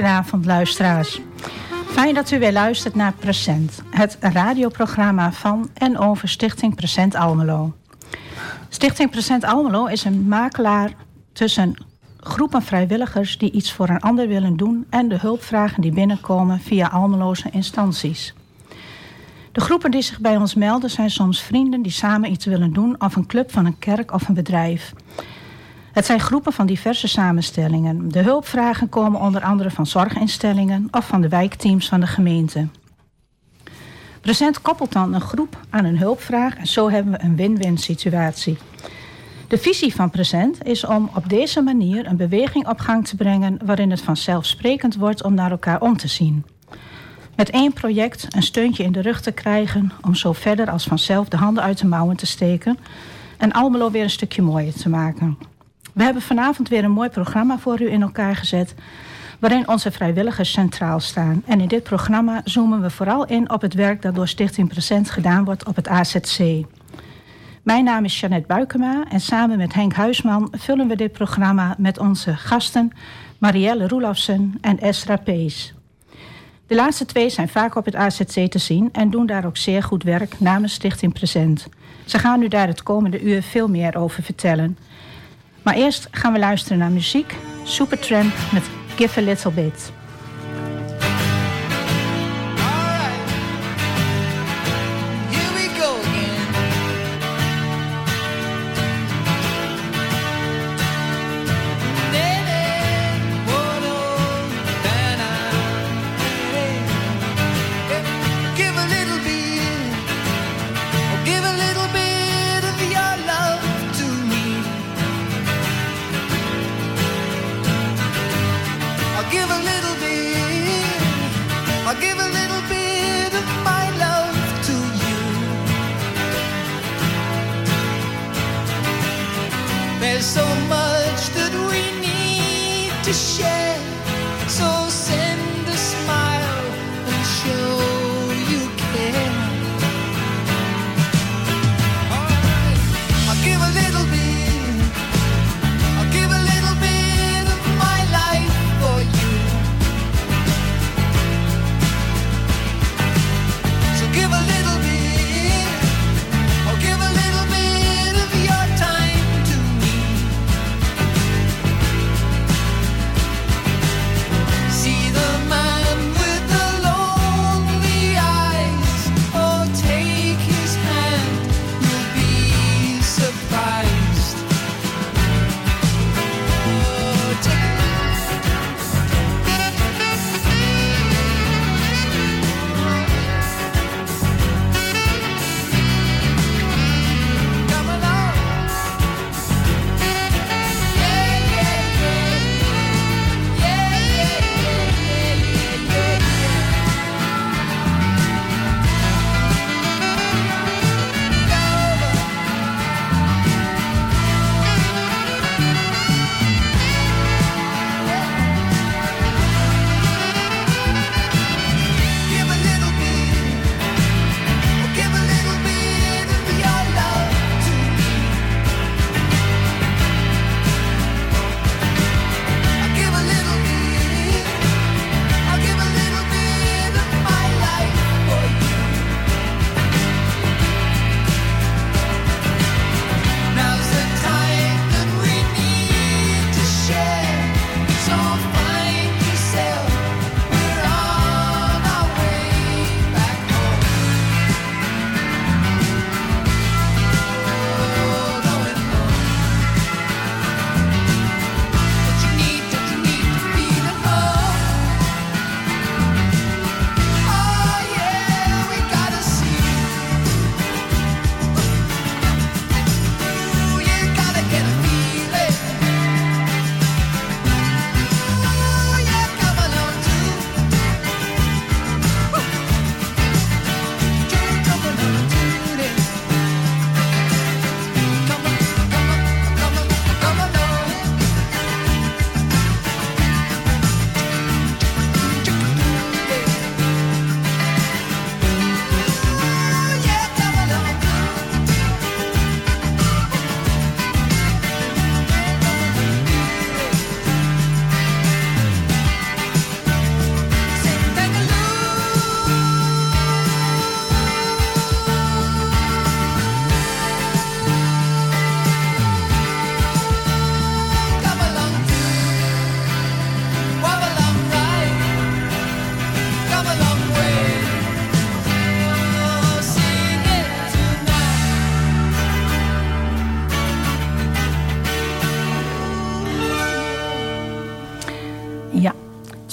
Goedenavond luisteraars. Fijn dat u weer luistert naar Present, het radioprogramma van en over Stichting Present Almelo. Stichting Present Almelo is een makelaar tussen groepen vrijwilligers die iets voor een ander willen doen en de hulpvragen die binnenkomen via Almeloze instanties. De groepen die zich bij ons melden zijn soms vrienden die samen iets willen doen of een club van een kerk of een bedrijf. Het zijn groepen van diverse samenstellingen. De hulpvragen komen onder andere van zorginstellingen of van de wijkteams van de gemeente. Present koppelt dan een groep aan een hulpvraag en zo hebben we een win-win situatie. De visie van Present is om op deze manier een beweging op gang te brengen waarin het vanzelfsprekend wordt om naar elkaar om te zien. Met één project een steuntje in de rug te krijgen om zo verder als vanzelf de handen uit de mouwen te steken en Almelo weer een stukje mooier te maken. We hebben vanavond weer een mooi programma voor u in elkaar gezet waarin onze vrijwilligers centraal staan. En in dit programma zoomen we vooral in op het werk dat door Stichting Present gedaan wordt op het AZC. Mijn naam is Jeannette Buikema en samen met Henk Huisman vullen we dit programma met onze gasten Marielle Roelofsen en Esra Pees. De laatste twee zijn vaak op het AZC te zien en doen daar ook zeer goed werk namens Stichting Present. Ze gaan u daar het komende uur veel meer over vertellen. Maar eerst gaan we luisteren naar muziek. Supertramp met Give a Little Bit.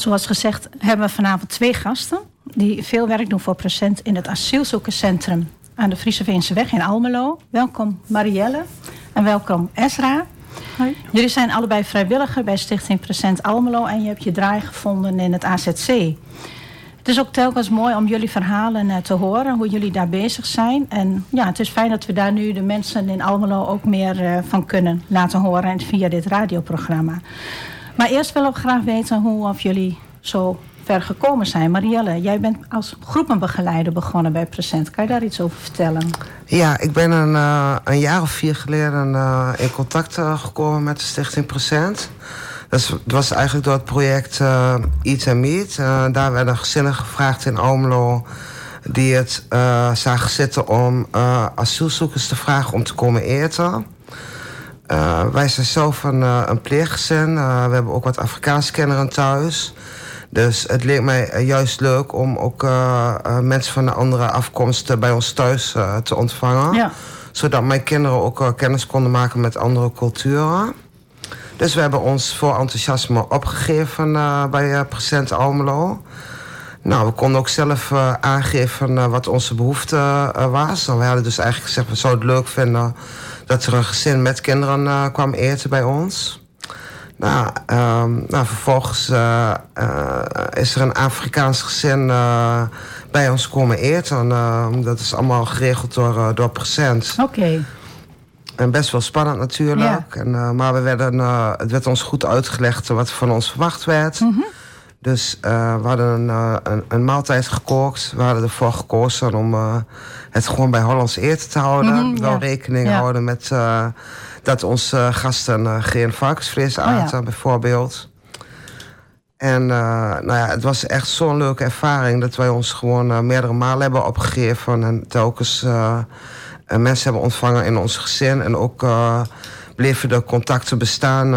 Zoals gezegd hebben we vanavond twee gasten... die veel werk doen voor Present in het asielzoekerscentrum... aan de Friese Veenseweg in Almelo. Welkom Marielle en welkom Esra. Hoi. Jullie zijn allebei vrijwilliger bij Stichting Present Almelo... en je hebt je draai gevonden in het AZC. Het is ook telkens mooi om jullie verhalen eh, te horen, hoe jullie daar bezig zijn. En ja, het is fijn dat we daar nu de mensen in Almelo ook meer uh, van kunnen laten horen via dit radioprogramma. Maar eerst willen we graag weten hoe of jullie zo ver gekomen zijn. Marielle, jij bent als groepenbegeleider begonnen bij Present. Kan je daar iets over vertellen? Ja, ik ben een, uh, een jaar of vier geleden uh, in contact uh, gekomen met de Stichting Present. Dat was eigenlijk door het project Eat and Meet. daar werden gezinnen gevraagd in Almelo die het zagen zitten om asielzoekers te vragen om te komen eten. Uh, wij zijn zelf een, uh, een pleeggezin. Uh, we hebben ook wat Afrikaanse kinderen thuis. Dus het leek mij juist leuk om ook mensen van een andere afkomst bij ons thuis te ontvangen. Ja. Zodat mijn kinderen ook kennis konden maken met andere culturen. Dus we hebben ons voor enthousiasme opgegeven bij Present Almelo. Nou, we konden ook zelf aangeven wat onze behoefte was. En we hadden dus eigenlijk gezegd, we zouden het leuk vinden dat er een gezin met kinderen uh, kwam eten bij ons. Nou, um, nou vervolgens uh, uh, is er een Afrikaans gezin bij ons komen eten. dat is allemaal geregeld door, door Present. Oké. En best wel spannend natuurlijk. Ja. En, maar we werden, het werd ons goed uitgelegd wat van ons verwacht werd. Mm -hmm. Dus uh, we hadden een, uh, een, een, maaltijd gekookt. We hadden ervoor gekozen om uh, het gewoon bij Hollands eten te houden. Mm -hmm, Wel ja. rekening ja. houden met dat onze gasten geen varkensvlees aten, oh, bijvoorbeeld. En nou ja, het was echt zo'n leuke ervaring dat wij ons gewoon meerdere malen hebben opgegeven. En telkens mensen hebben ontvangen in ons gezin. En ook bleven de contacten bestaan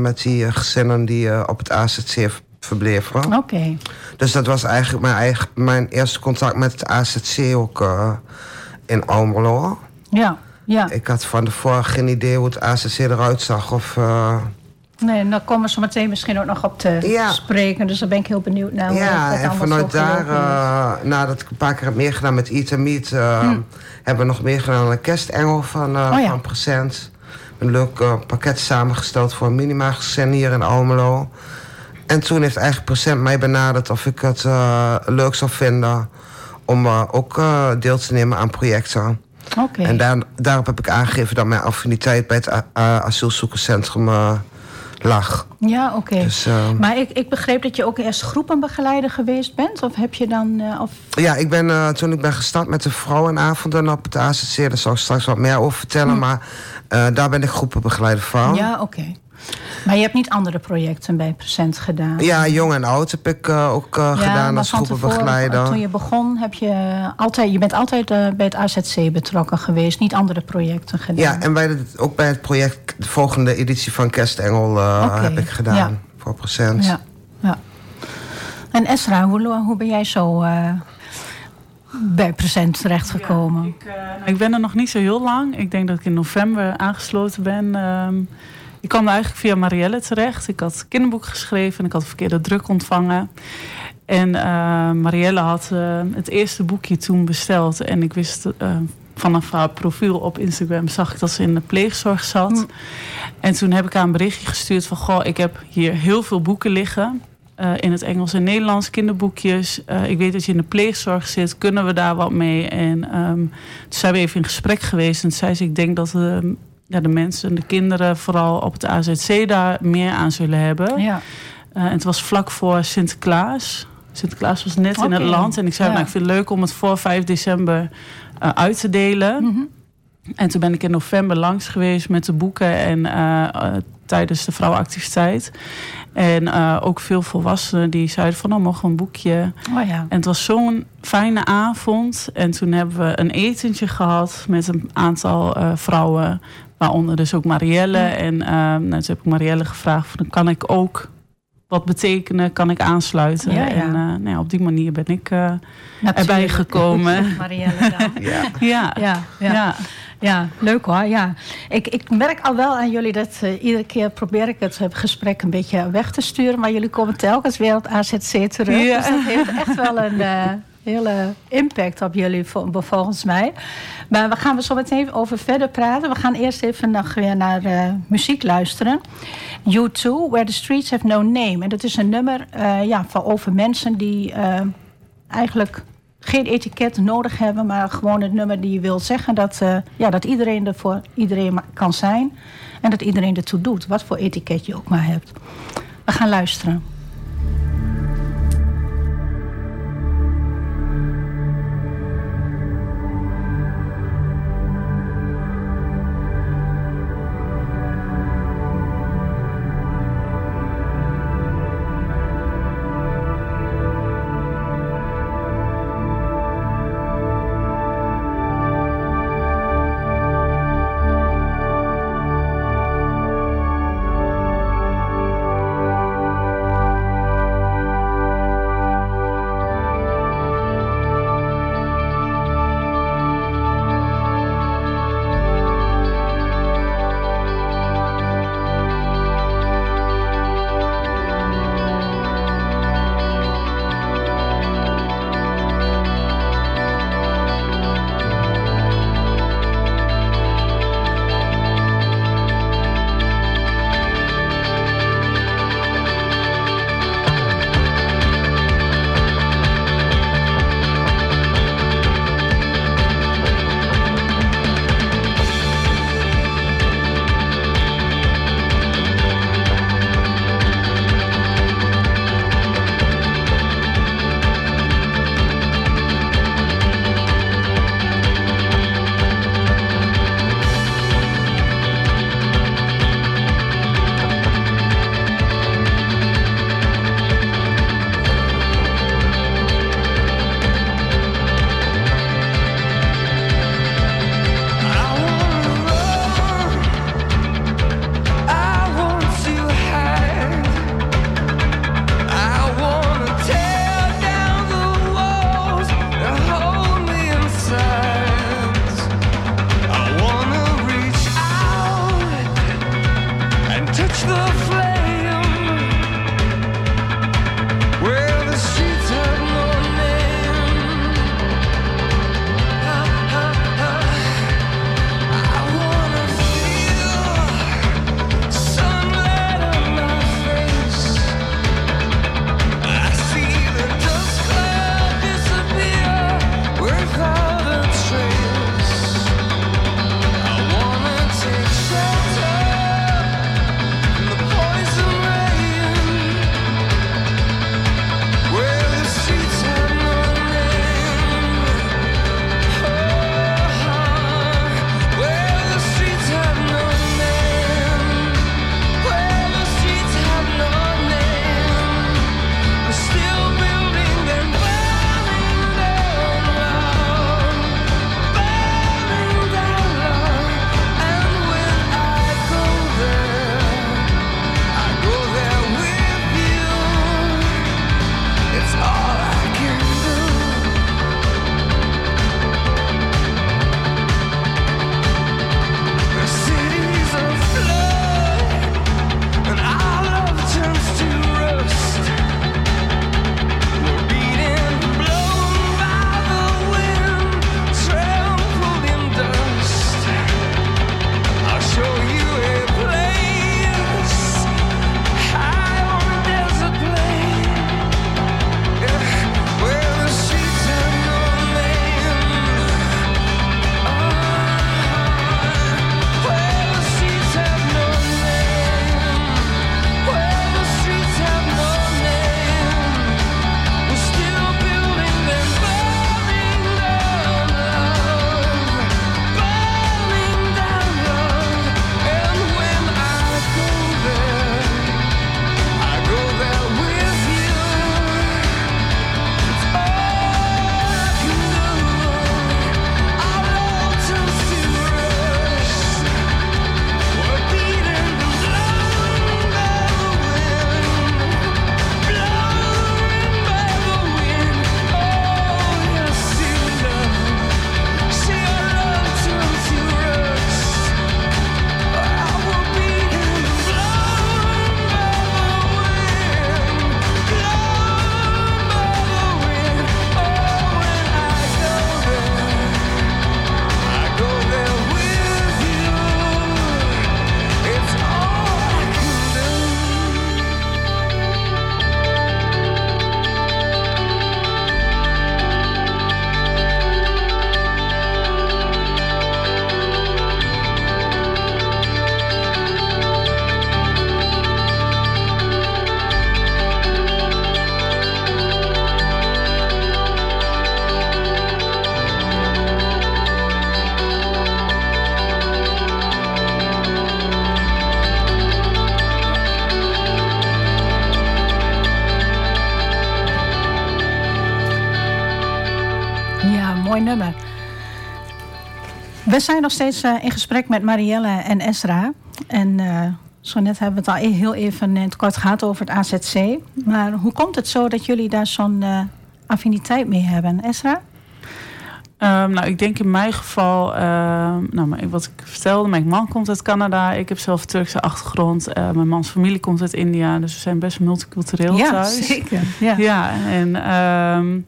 met die gezinnen die op het AZC verbleven. Oké. Okay. Dus dat was eigenlijk mijn, eigen, mijn eerste contact met het AZC ook uh, in Almelo. Ja, ja. Ik had van tevoren geen idee hoe het AZC eruit zag. Of, uh... Nee, en daar komen we zo meteen misschien ook nog op te ja. spreken. Dus daar ben ik heel benieuwd naar. Ja, en vanuit daar, uh, nadat ik een paar keer heb meegedaan met Eat and Meet... Hm. hebben we nog meegedaan aan een kerstengel van, oh, ja. van Present. Een leuk pakket samengesteld voor een minima-gezin hier in Almelo. En toen heeft eigenlijk Procent mij benaderd of ik het uh, leuk zou vinden om uh, ook uh, deel te nemen aan projecten. Okay. En daar, daarop heb ik aangegeven dat mijn affiniteit bij het asielzoekerscentrum lag. Ja, oké. Okay. Dus, maar ik, ik begreep dat je ook eerst groepenbegeleider geweest bent? Of heb je dan... of... Ja, ik ben, toen ik ben gestart met de vrouwenavonden op het ACC... daar zal ik straks wat meer over vertellen. Hm. Maar daar ben ik groepenbegeleider van. Ja, oké. Okay. Maar je hebt niet andere projecten bij Present gedaan? Ja, jong en oud heb ik uh, ook uh, ja, gedaan als groepenbegeleider. Toen je begon, heb je, altijd, je bent altijd uh, bij het AZC betrokken geweest. Niet andere projecten gedaan? Ja, en bij de, ook bij het project, de volgende editie van Kerstengel okay. heb ik gedaan. Ja. Voor Present. Ja, ja. En Esra, hoe, hoe ben jij zo bij Present terechtgekomen? Ja, ik, ik, ben er nog niet zo heel lang. Ik denk dat ik in november aangesloten ben... Ehm, ik kwam eigenlijk via Marielle terecht. Ik had kinderboek geschreven en ik had verkeerde druk ontvangen. En uh, Marielle had uh, het eerste boekje toen besteld. En ik wist uh, vanaf haar profiel op Instagram zag ik dat ze in de pleegzorg zat. Mm. En toen heb ik haar een berichtje gestuurd van... Goh, ik heb hier heel veel boeken liggen. in het Engels en Nederlands, kinderboekjes. ik weet dat je in de pleegzorg zit. Kunnen we daar wat mee? En um, toen zijn we even in gesprek geweest. En toen zei ze, ik denk dat... we ja, de mensen, de kinderen vooral op het AZC daar meer aan zullen hebben. Ja. Uh, en het was vlak voor Sinterklaas. Sinterklaas was net okay. in het land. En ik zei, ja. nou, ik vind het leuk om het voor 5 december uh, uit te delen. Mm -hmm. En toen ben ik in november langs geweest met de boeken en uh, tijdens de vrouwenactiviteit. En ook veel volwassenen die zeiden van, nou, mogen we een boekje. Oh ja. En het was zo'n fijne avond. En toen hebben we een etentje gehad met een aantal vrouwen Waaronder dus ook Marielle. En uh, nou, toen heb ik Marielle gevraagd: van, kan ik ook wat betekenen? Kan ik aansluiten? Ja, ja. En uh, nou ja, op die manier ben ik uh, erbij gekomen. Marielle dan. ja. Ja. Ja, ja. Ja, leuk hoor. Ja. Ik, ik merk al wel aan jullie dat uh, iedere keer probeer ik het gesprek een beetje weg te sturen. Maar jullie komen telkens weer op AZC terug. Ja. Dus dat heeft echt wel een hele impact op jullie volgens mij. Maar we gaan er zo meteen over verder praten. We gaan eerst even nog weer naar uh, muziek luisteren. U2, Where the Streets Have No Name. En dat is een nummer ja, van over mensen die eigenlijk geen etiket nodig hebben, maar gewoon het nummer die je wil zeggen. Dat, ja, dat iedereen er voor iedereen kan zijn. En dat iedereen ertoe doet, wat voor etiket je ook maar hebt. We gaan luisteren. We zijn nog steeds uh, in gesprek met Marielle en Esra. En uh, zo net hebben we het al e- heel even in het kort gehad over het AZC. Maar hoe komt het zo dat jullie daar zo'n uh, affiniteit mee hebben, Esra? Um, nou, ik denk in mijn geval, uh, nou, wat ik vertelde, mijn man komt uit Canada. Ik heb zelf Turkse achtergrond. Uh, mijn mans familie komt uit India. Dus we zijn best multicultureel ja, thuis. Zeker. Ja, ja en um,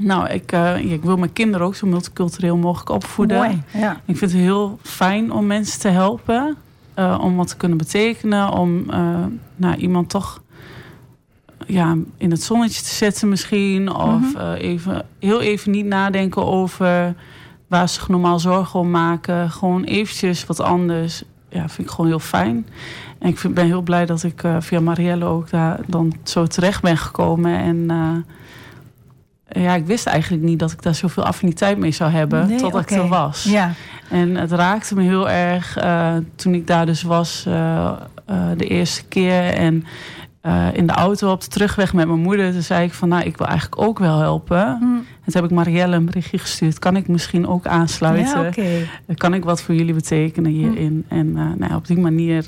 nou, ik, uh, ik wil mijn kinderen ook zo multicultureel mogelijk opvoeden. Mooi, ja. Ik vind het heel fijn om mensen te helpen. om wat te kunnen betekenen. Om nou, iemand toch ja, in het zonnetje te zetten misschien. Of mm -hmm. uh, even, heel even niet nadenken over waar ze zich normaal zorgen om maken. Gewoon eventjes wat anders. Ja, vind ik gewoon heel fijn. En ik vind, ben heel blij dat ik via Marielle ook daar dan zo terecht ben gekomen. En ja, ik wist eigenlijk niet dat ik daar zoveel affiniteit mee zou hebben. Nee, totdat okay. ik er was. Ja. En het raakte me heel erg toen ik daar dus was de eerste keer. En in de auto op de terugweg met mijn moeder. Toen zei ik van, nou, ik wil eigenlijk ook wel helpen. Mm. En toen heb ik Marielle een berichtje gestuurd. Kan ik misschien ook aansluiten? Ja, okay. Kan ik wat voor jullie betekenen hierin? Mm. En nou, op die manier...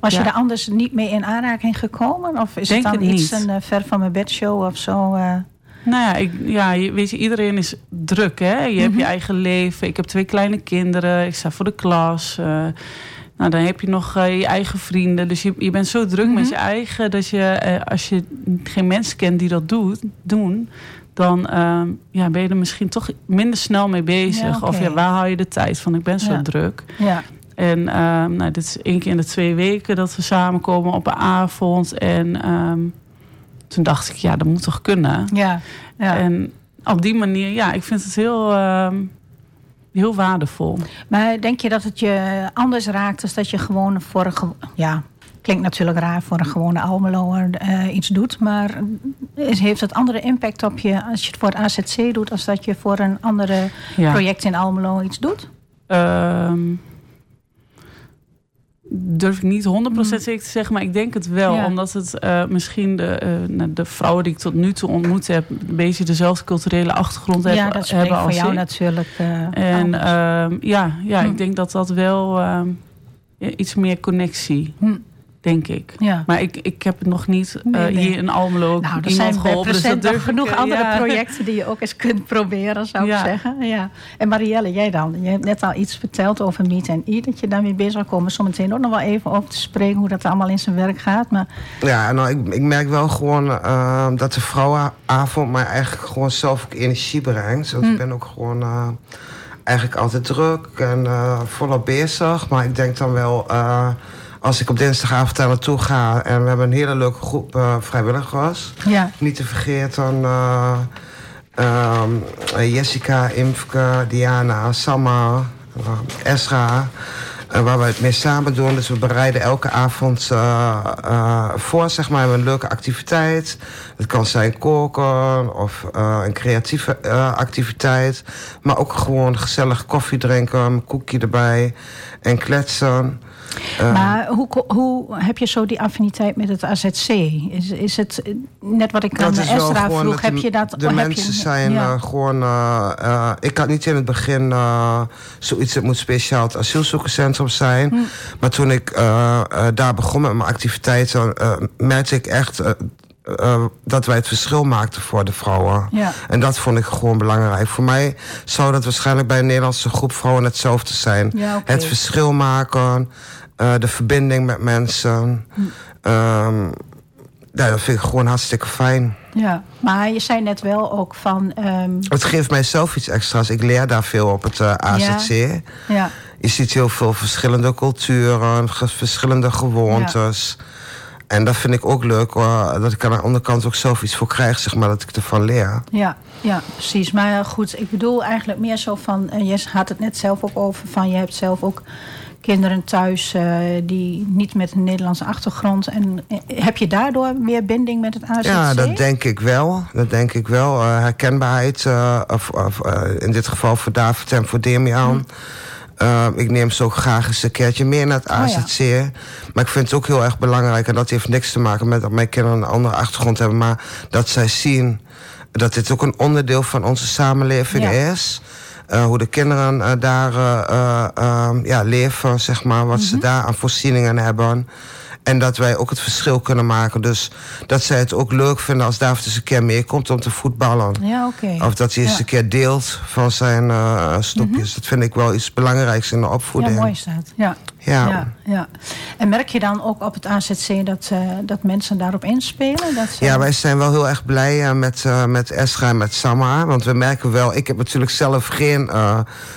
Was ja. je er anders niet mee in aanraking gekomen? Of is Denk het dan het iets een ver van mijn bedshow of zo? Uh... Nou ja, ik, ja, weet je, iedereen is druk, hè? Je mm -hmm. hebt je eigen leven. Ik heb twee kleine kinderen. Ik sta voor de klas. Uh, nou, dan heb je nog uh, je eigen vrienden. Dus je, je bent zo druk mm -hmm. met je eigen... dat je, uh, als je geen mensen kent die dat doet, doen... dan uh, ja, ben je er misschien toch minder snel mee bezig. Ja, okay. Of ja, waar haal je de tijd van? Ik ben zo ja. druk. Ja. En nou, dit is één keer in de twee weken dat we samenkomen op een avond. En um, toen dacht ik, ja, dat moet toch kunnen? Ja. ja. En op die manier, ja, ik vind het heel... Heel waardevol. Maar denk je dat het je anders raakt als dat je gewoon voor een... Ja, klinkt natuurlijk raar voor een gewone Almeloer uh, iets doet. Maar is, heeft het andere impact op je als je het voor het AZC doet... als dat je voor een andere ja. project in Almelo iets doet? Um, durf ik niet 100% mm. zeker te zeggen, maar ik denk het wel. Ja. Omdat het uh, misschien de, uh, de vrouwen die ik tot nu toe ontmoet heb... een beetje dezelfde culturele achtergrond ja, dat hebben voor jou ik. natuurlijk uh, En ja, ja mm. ik denk dat dat wel iets meer connectie... Mm. Denk ik. Ja. Maar ik, ik heb het nog niet nee, nee. hier in Almelo nou, er iemand zijn geholpen. Dus dat durf genoeg ik, andere ja. projecten die je ook eens kunt proberen, zou Ja. ik zeggen. Ja. En Marielle, jij dan? Je hebt net al iets verteld over Meet and Eat, dat je daarmee bezig zal komen. Zometeen ook nog wel even op te spreken hoe dat allemaal in zijn werk gaat. Maar Ja, nou, ik, ik merk wel gewoon uh, dat de vrouwenavond mij eigenlijk gewoon zelf ook energie brengt. Want Hm. ik ben ook gewoon uh, eigenlijk altijd druk en uh, volop bezig. Maar ik denk dan wel, uh, als ik op dinsdagavond daar naartoe ga... en we hebben een hele leuke groep uh, vrijwilligers. ja, Niet te vergeten uh, um, Jessica, Imfke, Diana, Samma, Esra... Uh, waar we het mee samen doen. Dus we bereiden elke avond uh, uh, voor, zeg maar, een leuke activiteit. Het kan zijn koken of een creatieve activiteit. Maar ook gewoon gezellig koffie drinken, een koekje erbij en kletsen. Uh, maar hoe, hoe heb je zo die affiniteit met het AZC? Is, is het net wat ik aan Esra vroeg? Heb je dat? De mensen je, zijn ja. uh, gewoon... Uh, ik had niet in het begin zoiets... het moet speciaal het asielzoekerscentrum zijn. Hm. Maar toen ik daar begon met mijn activiteiten... Merkte ik echt... Uh, dat wij het verschil maakten voor de vrouwen. Ja. En dat vond ik gewoon belangrijk. Voor mij zou dat waarschijnlijk bij een Nederlandse groep vrouwen hetzelfde zijn. Ja, okay. Het verschil maken, uh, de verbinding met mensen. Hm. Um, ja, dat vind ik gewoon hartstikke fijn. Ja, maar je zei net wel ook van... Um... Het geeft mij zelf iets extra's. Ik leer daar veel op het uh, AZC. Ja. ja. Je ziet heel veel verschillende culturen, verschillende gewoontes. Ja. En dat vind ik ook leuk, hoor, dat ik aan de andere kant ook zelf iets voor krijg, zeg maar, dat ik ervan leer. Ja, ja, precies. Maar goed, ik bedoel eigenlijk meer zo van, uh, je had het net zelf ook over, van je hebt zelf ook kinderen thuis uh, die niet met een Nederlandse achtergrond. En uh, heb je daardoor meer binding met het AZC? Ja, dat denk ik wel. Dat denk ik wel. Uh, herkenbaarheid, of, of in dit geval voor David en voor Demian. Uh, ik neem ze ook graag eens een keertje meer naar het AZC. Oh ja. Maar ik vind het ook heel erg belangrijk... en dat heeft niks te maken met dat mijn kinderen een andere achtergrond hebben... maar dat zij zien dat dit ook een onderdeel van onze samenleving is. Uh, hoe de kinderen uh, daar uh, ja, leven, zeg maar, wat ze daar aan voorzieningen hebben. En dat wij ook het verschil kunnen maken. Dus dat zij het ook leuk vinden als David eens een keer meekomt om te voetballen. Ja, oké. Of dat hij eens een keer deelt van zijn uh, stopjes. Mhm. Dat vind ik wel iets belangrijks in de opvoeding. Ja, mooi is dat. Ja. Ja. ja. Ja, En merk je dan ook op het AZC dat, uh, dat mensen daarop inspelen? Dat Ja, wij zijn wel heel erg blij uh, met, uh, met Esra en met Sama. Want we merken wel, ik heb natuurlijk zelf geen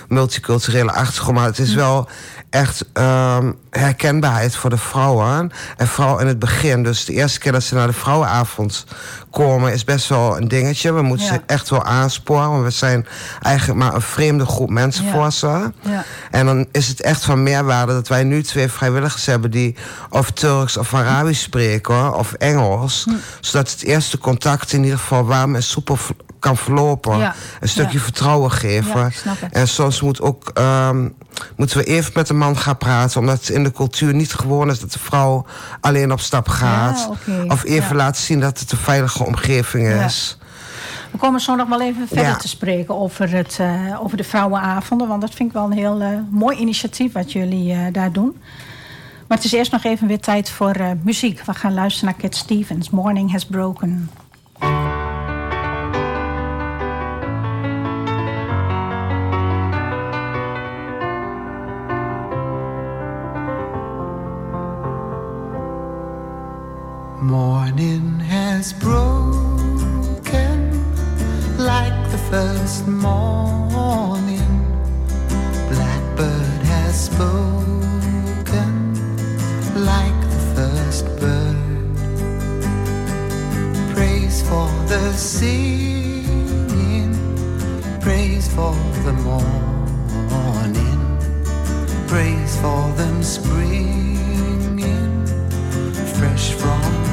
multiculturele achtergrond, maar het is mhm. wel echt um, herkenbaarheid voor de vrouwen. En vooral in het begin. Dus de eerste keer dat ze naar de vrouwenavond komen... is best wel een dingetje. We moeten ze echt wel aansporen. Want we zijn eigenlijk maar een vreemde groep mensen voor ze. Ja. En dan is het echt van meerwaarde dat wij nu twee vrijwilligers hebben... die of Turks of Arabisch spreken of Engels. Hm. Zodat het eerste contact in ieder geval warm en soepel kan verlopen. Een stukje vertrouwen geven. en soms moet ook, um, moeten we even met de man gaan praten. Omdat het in de cultuur niet gewoon is dat de vrouw alleen op stap gaat. Of even laten zien dat het een veilige omgeving is. We komen zo nog wel even verder te spreken over, het, uh, over de vrouwenavonden. Want dat vind ik wel een heel uh, mooi initiatief wat jullie uh, daar doen. Maar het is eerst nog even weer tijd voor muziek. We gaan luisteren naar Cat Stevens. Morning Has Broken. Has broken like the first morning. Blackbird has spoken like the first bird. Praise for the singing, praise for the morning, praise for them springing fresh from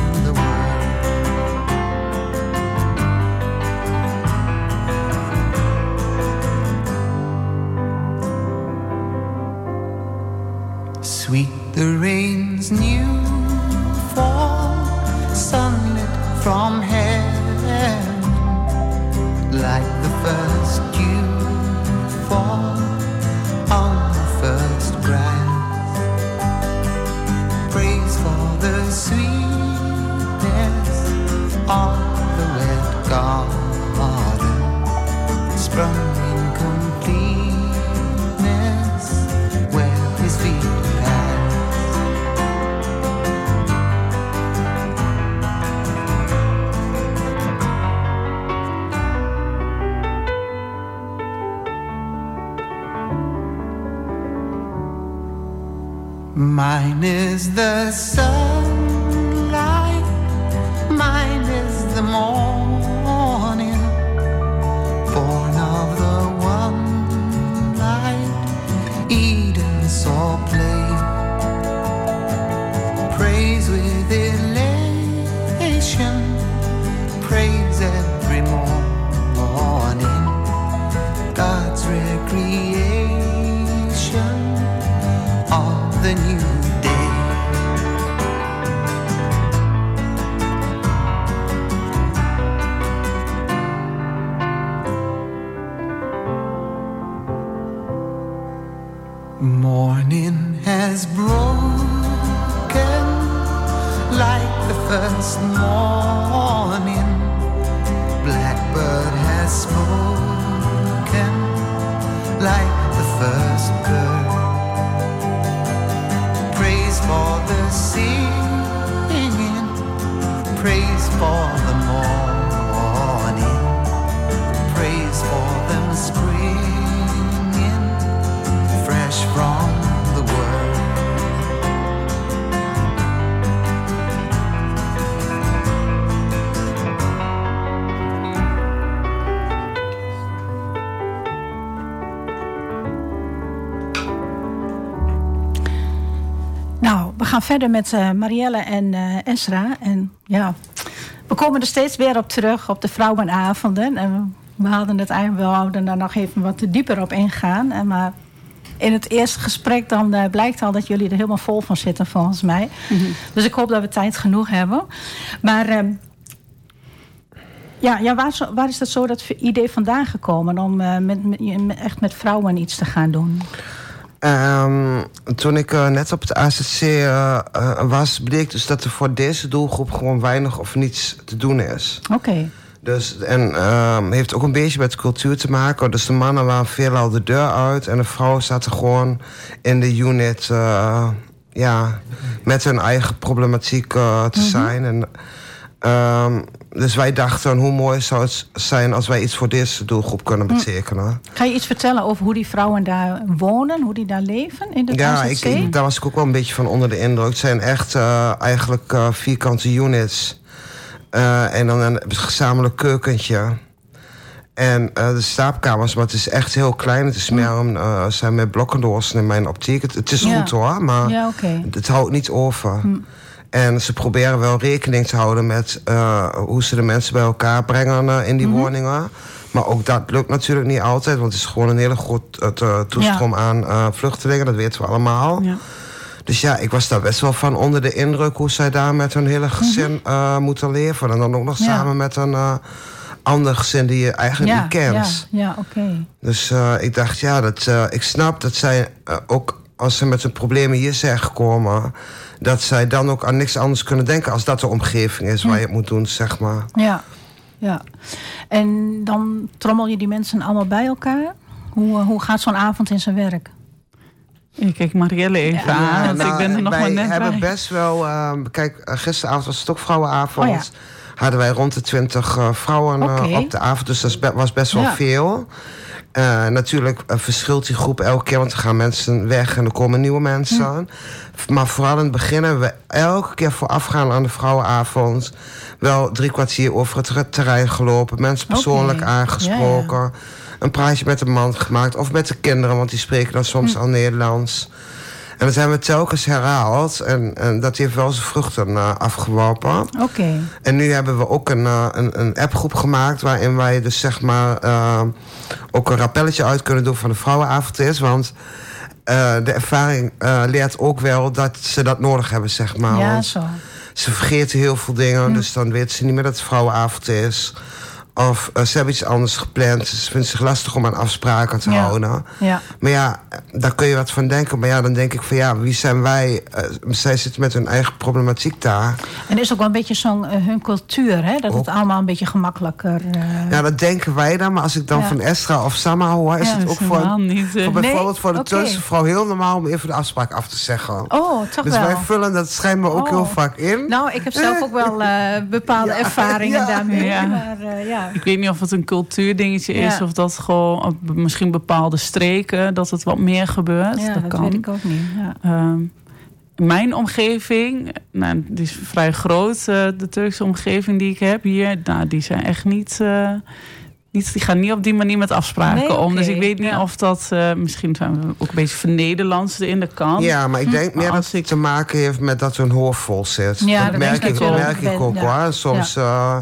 Morning has broken like the first morning. Gaan verder met uh, Marielle en uh, Esra. En ja, we komen er steeds weer op terug op de vrouwenavonden. En we hadden het eigenlijk wel, daar nog even wat dieper op ingaan. En maar in het eerste gesprek dan uh, blijkt al dat jullie er helemaal vol van zitten volgens mij. Mm -hmm. Dus ik hoop dat we tijd genoeg hebben. Maar Ja, ja waar, is dat zo dat idee vandaan gekomen om eh, met- echt met vrouwen iets te gaan doen? Ehm, toen ik eh, net op het AZC eh, eh, was, bleek dus dat er voor deze doelgroep gewoon weinig of niets te doen is. Oké. Dus, en ehm, heeft ook een beetje met cultuur te maken. Dus de mannen waren veelal de deur uit en de vrouwen zaten gewoon in de unit ja, met hun eigen problematiek te zijn. En, ehm, dus wij dachten, hoe mooi zou het zijn als wij iets voor deze doelgroep kunnen betekenen. Ga je iets vertellen over hoe die vrouwen daar wonen, hoe die daar leven in de Ja, ik, daar was ik ook wel een beetje van onder de indruk. Het zijn echt eh, eigenlijk eh, vierkante units. Eh, en dan een gezamenlijk keukentje. En de slaapkamers, maar het is echt heel klein. Het is meer een, eh, zijn met blokkendoorsen in mijn optiek. Het, het is Ja. goed hoor, maar Ja, het houdt niet over. En ze proberen wel rekening te houden met eh, hoe ze de mensen bij elkaar brengen eh, in die woningen. Maar ook dat lukt natuurlijk niet altijd, want het is gewoon een hele grote uh, toestroom aan eh, vluchtelingen, dat weten we allemaal. Ja. Dus ja, ik was daar best wel van onder de indruk hoe zij daar met hun hele gezin eh, moeten leven. En dan ook nog Ja. samen met een eh, ander gezin die je eigenlijk ja, niet kent. Ja, ja oké. Dus eh, ik dacht, ja, dat, eh, ik snap dat zij eh, ook als ze met hun problemen hier zijn gekomen, dat zij dan ook aan niks anders kunnen denken als dat de omgeving is waar je het moet doen, zeg maar. Ja, ja. En dan trommel je die mensen allemaal bij elkaar? Hoe, eh, hoe gaat zo'n avond in zijn werk? Ik kijk Marielle even Ja, aan, want nou, ik ben er nog wij maar net hebben bij. best wel... eh, kijk, eh, gisteravond was het ook vrouwenavond. Oh ja. Hadden wij rond de twintig eh, vrouwen op de avond. Dus dat was best wel Ja. veel. Eh, natuurlijk eh, verschilt die groep elke keer. Want er gaan mensen weg en er komen nieuwe mensen Hm. aan. Maar vooral in het begin hebben we elke keer voorafgaan aan de vrouwenavond... wel drie kwartier over het ter- terrein gelopen. Mensen persoonlijk aangesproken. Een praatje met de man gemaakt. Of met de kinderen, want die spreken dan soms Hm. al Nederlands. En dat hebben we telkens herhaald. En, en dat heeft wel zijn vruchten eh, afgeworpen. Oké. En nu hebben we ook een, eh, een, een appgroep gemaakt... waarin wij dus zeg maar eh, ook een rappelletje uit kunnen doen van de vrouwenavond is. Want de ervaring leert ook wel dat ze dat nodig hebben, zeg maar. Ja, zo. ze vergeten heel veel dingen, Hm. dus dan weten ze niet meer dat het vrouwenavond is. Of eh, ze hebben iets anders gepland. Ze vinden het zich lastig om aan afspraken te Ja. houden. Ja. Maar ja, daar kun je wat van denken. Maar ja, dan denk ik van ja, wie zijn wij? Eh, zij zitten met hun eigen problematiek daar. En is ook wel een beetje zo'n eh, hun cultuur, hè? Dat Ook. het allemaal een beetje gemakkelijker... Ja, dat denken wij dan. Maar als ik dan Ja. van Estra of Sama hoor... is het ook voor, helemaal niet... voor bijvoorbeeld voor de. Turkse vrouw heel normaal... om even de afspraak af te zeggen. Oh, toch dus wel. wij vullen dat schijnbaar ook Oh. heel vaak in. Nou, ik heb zelf ook wel bepaalde ervaringen daarmee. Maar ja. Ik weet niet of het een cultuurdingetje is of dat gewoon op misschien bepaalde streken dat het wat meer gebeurt. ja, dat, dat kan. weet ik ook niet. Ja. Ehm, mijn omgeving, nou, die is vrij groot, eh, de Turkse omgeving die ik heb hier, nou, die zijn echt niet, eh, niet, die gaan niet op die manier met afspraken Nee, om. Dus ik weet niet ja. of dat, eh, misschien zijn we ook een beetje vernederlandse in de kant. Ja, maar ik denk meer Maar dat als het ik- te maken heeft met dat hun hoofd vol zit. Ja, dat dat merk ik, merk ik ook Ja. hoor. Soms eh,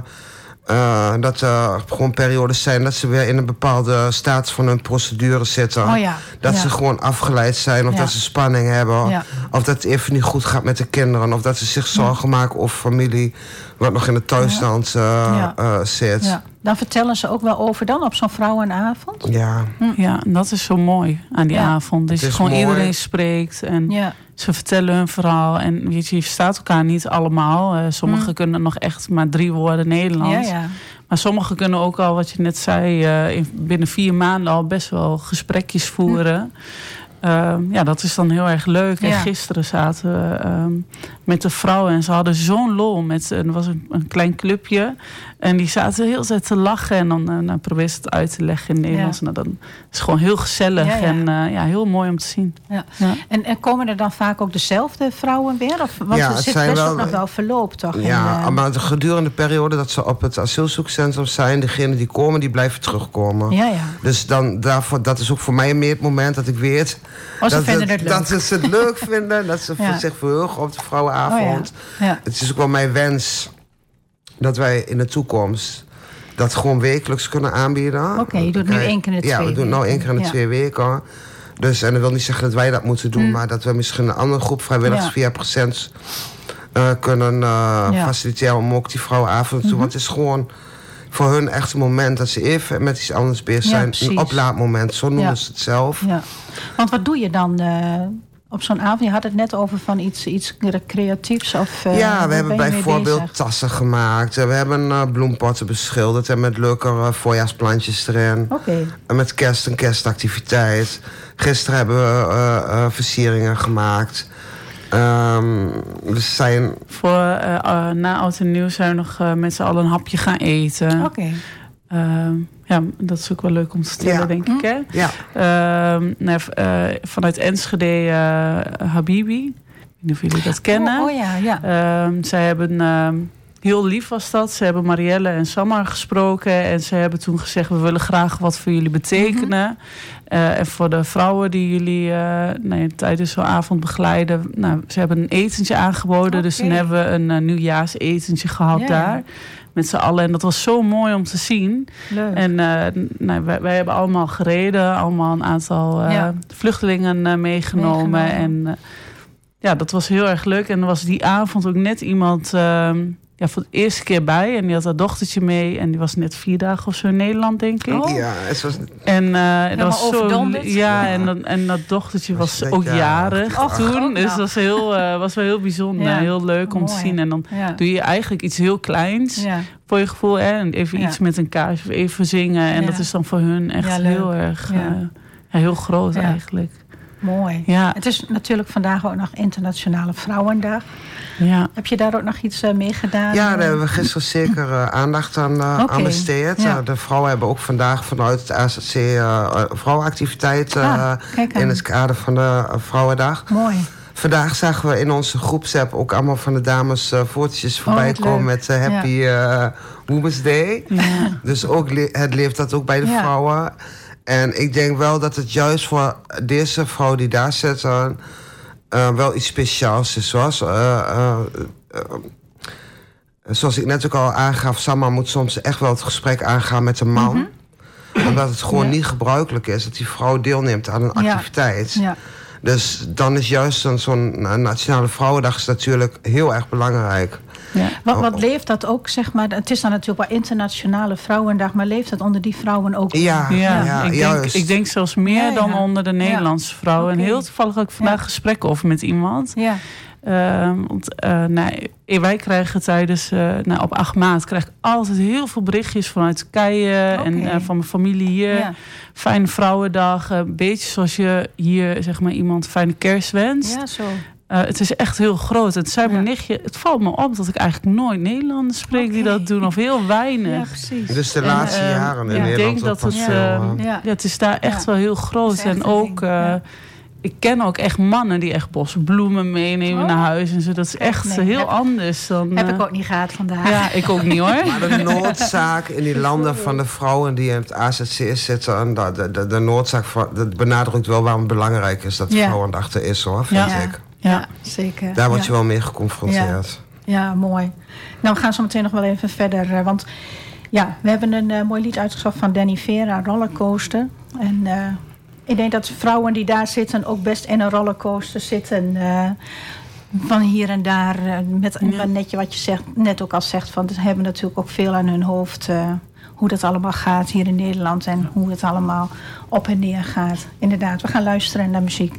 eh, dat er gewoon periodes zijn dat ze weer in een bepaalde staat van hun procedure zitten. Oh ja. Dat ja. ze gewoon afgeleid zijn of Ja. dat ze spanning hebben. Ja. Of dat het even niet goed gaat met de kinderen. Of dat ze zich zorgen maken over familie wat nog in het thuisland eh, Ja. eh, zit. Ja. Dan vertellen ze ook wel over dan op zo'n vrouwenavond. Ja. Ja, en dat is zo mooi aan die Ja. avond. Dat Het je is gewoon mooi. iedereen spreekt en Ja. Ze vertellen hun verhaal. En weet je, je verstaat elkaar niet allemaal. Eh, sommigen kunnen nog echt maar drie woorden Ja, Nederlands. ja. Maar sommigen kunnen ook al, wat je net zei, eh, in, binnen vier maanden al best wel gesprekjes voeren. Ehm, ja, dat is dan heel erg leuk. En Ja. gisteren zaten we ehm, met de vrouwen en ze hadden zo'n lol. Met, er was een, een klein clubje en die zaten heel tijd te lachen. En dan, eh, dan probeer ze het uit te leggen in het Nederlands. Ja. Nou, dan is het gewoon heel gezellig Ja, ja. en eh, ja, heel mooi om te zien. Ja. Ja. En, en komen er dan vaak ook dezelfde vrouwen weer? Of, er het zit zijn best wel- ook nog wel verloop, toch? in, Ja, eh, maar de gedurende periode dat ze op het asielzoekcentrum zijn, degenen die komen, die blijven terugkomen. ja, ja. Dus dan, daarvoor, dat is ook voor mij meer het moment dat ik weet... Oh, ze dat, vinden het leuk. dat ze het leuk vinden, dat ze Ja. zich verheugen op de vrouwenavond. Oh, ja. Het is ook wel mijn wens dat wij in de toekomst dat gewoon wekelijks kunnen aanbieden. Oké, je doet nu één keer in de Ja, twee we doen het nou één keer in de twee weken. Dus, en dat wil niet zeggen dat wij dat moeten doen, Hm. maar dat we misschien een andere groep vrijwilligers Ja. via procent eh, kunnen eh, Ja. faciliteren om ook die vrouwenavond te doen. Mhm. Want het is gewoon voor hun echt een moment dat ze even met iets anders bezig Ja, zijn. een oplaadmoment, zo noemen Ja. ze het zelf. Ja. Want wat doe je dan eh, op zo'n avond? Je had het net over van iets, iets creatiefs. Of, eh, ja, we hebben bijvoorbeeld bezig? tassen gemaakt. We hebben eh, bloempotten beschilderd en met leuke eh, voorjaarsplantjes erin. Oké, En met kerst een kerstactiviteit. Gisteren hebben we eh, eh, versieringen gemaakt. Ehm, we zijn... Voor na oud en nieuw zijn we nog met z'n allen een hapje gaan eten. oké. Ehm, ja, dat is ook wel leuk om te vertellen, Ja. denk ik. Hè? Ja, Ehm, nou, eh, vanuit Enschede eh, Habibi. Ik weet niet of jullie dat kennen. Oh, oh ja, ja. Ehm, zij hebben, ehm, heel lief was dat. Ze hebben Marielle en Samar gesproken. En ze hebben toen gezegd, we willen graag wat voor jullie betekenen. Eh, en voor de vrouwen die jullie nou tijdens zo'n avond begeleiden. Nou, ze hebben een etentje aangeboden. Dus toen hebben we een uh, nieuwjaarsetentje gehad daar. Met z'n allen. En dat was zo mooi om te zien. Leuk. En eh, nou, wij, wij hebben allemaal gereden. Allemaal een aantal eh, Ja. vluchtelingen eh, meegenomen. Meegenomen. En ja, dat was heel erg leuk. En er was die avond ook net iemand ehm, ja, voor de eerste keer bij. En die had haar dochtertje mee. En die was net vier dagen of zo in Nederland, denk ik. Oh. ja het was, En eh, dat was zo. Ja, Ja. En, dat, en dat dochtertje Was ook jarig. toen. dus dat was, heel, eh, was wel heel bijzonder. Ja. Heel leuk om te zien. En dan ja. doe je eigenlijk iets heel kleins ja. voor je gevoel. Hè? En even Ja. iets met een kaars of even zingen. En Ja. dat is dan voor hun echt heel erg... Ja. eh, ja, heel groot Ja. eigenlijk. Mooi. Ja, Het is natuurlijk vandaag ook nog Internationale Vrouwendag. ja. Heb je daar ook nog iets eh, mee gedaan? ja, daar hebben we gisteren zeker eh, aandacht aan, eh, aan besteed. ja. De vrouwen hebben ook vandaag vanuit het AZC eh vrouwenactiviteit... Ah, in het kader van de Vrouwendag. Mooi. Vandaag zagen we in onze groepsapp ook allemaal van de dames eh fotootjes voorbij wat komen met Happy eh, Women's Day. ja. Dus ook le- het leeft dat ook bij de Ja. vrouwen. En ik denk wel dat het juist voor deze vrouw die daar zitten... eh, wel iets speciaals is. Zoals, eh, zoals ik net ook al aangaf... Samma moet soms echt wel het gesprek aangaan met een man. Omdat het gewoon Ja. niet gebruikelijk is... dat die vrouw deelneemt aan een Ja. activiteit. Ja. Dus dan is juist zo'n Nationale Vrouwendag... is natuurlijk heel erg belangrijk. Ja. Wat, Oh. wat leeft dat ook, zeg maar? Het is dan natuurlijk wel Internationale Vrouwendag, maar leeft dat onder die vrouwen ook? Ja, Ja, ja, ik, denk, juist. ik denk zelfs meer Ja, ja. dan onder de Nederlandse vrouwen. En heel toevallig ook vandaag Ja. gesprek over met iemand. Ja. Ehm, want eh, nou, wij krijgen tijdens, eh, nou, op 8 maart krijg ik altijd heel veel berichtjes vanuit Turkije en eh, van mijn familie hier. Ja. Fijne vrouwendag, een beetje zoals je hier zeg maar iemand fijne kerst wenst. ja, zo. Eh, het is echt heel groot. Het zei mijn Ja. nichtje, het valt me op dat ik eigenlijk nooit Nederlanders spreek die dat doen of heel Ja, weinig. precies. Dus de En, laatste eh, jaren in ja, ik Nederland denk dat het, veel, eh, Ja. Ja, het is daar echt Ja. wel heel groot. En ook, eh, ja. ik ken ook echt mannen die echt bossen bloemen meenemen Oh. naar huis. En zo. Dat is echt nee, heel heb- anders dan... Heb ik ook niet gehad vandaag. Ja, ik ook niet hoor. Maar de noodzaak in die landen van de vrouwen die in het AZC zitten... En de, de, de, de noodzaak van, dat benadrukt wel waarom het belangrijk is dat Ja. Vrouwendag er is, hoor, vind Ja. ik. Ja. zeker. Daar word Ja. je wel mee geconfronteerd. Ja, mooi. Nou, we gaan zo meteen nog wel even verder. eh, Want ja, we hebben een eh, mooi lied uitgezocht van Danny Vera, Rollercoaster. En eh, ik denk dat vrouwen die daar zitten ook best in een rollercoaster zitten. eh, van hier en daar. eh, met Ja. maar net je wat je zegt, net ook al zegt, van ze hebben natuurlijk ook veel aan hun hoofd. eh, hoe dat allemaal gaat hier in Nederland en hoe het allemaal op en neer gaat. Inderdaad, we gaan luisteren naar muziek.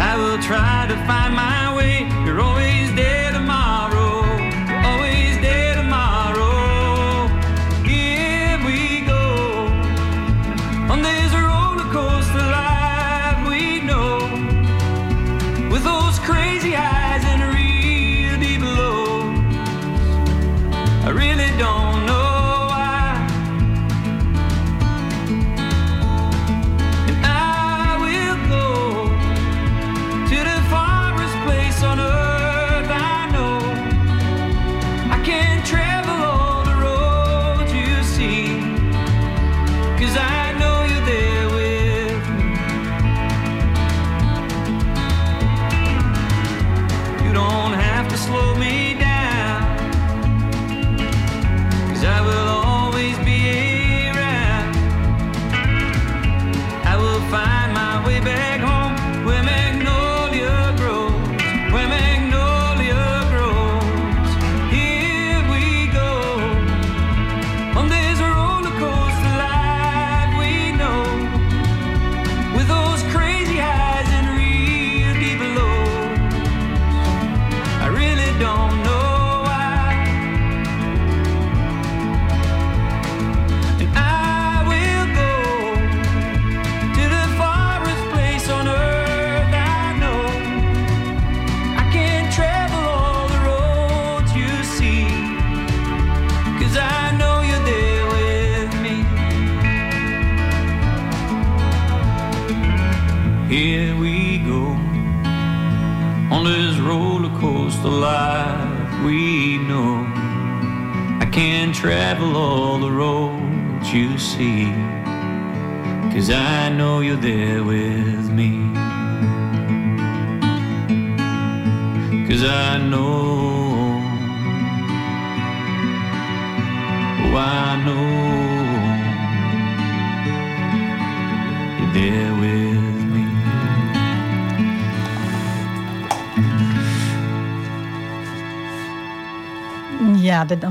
I will try to find my way. You're always there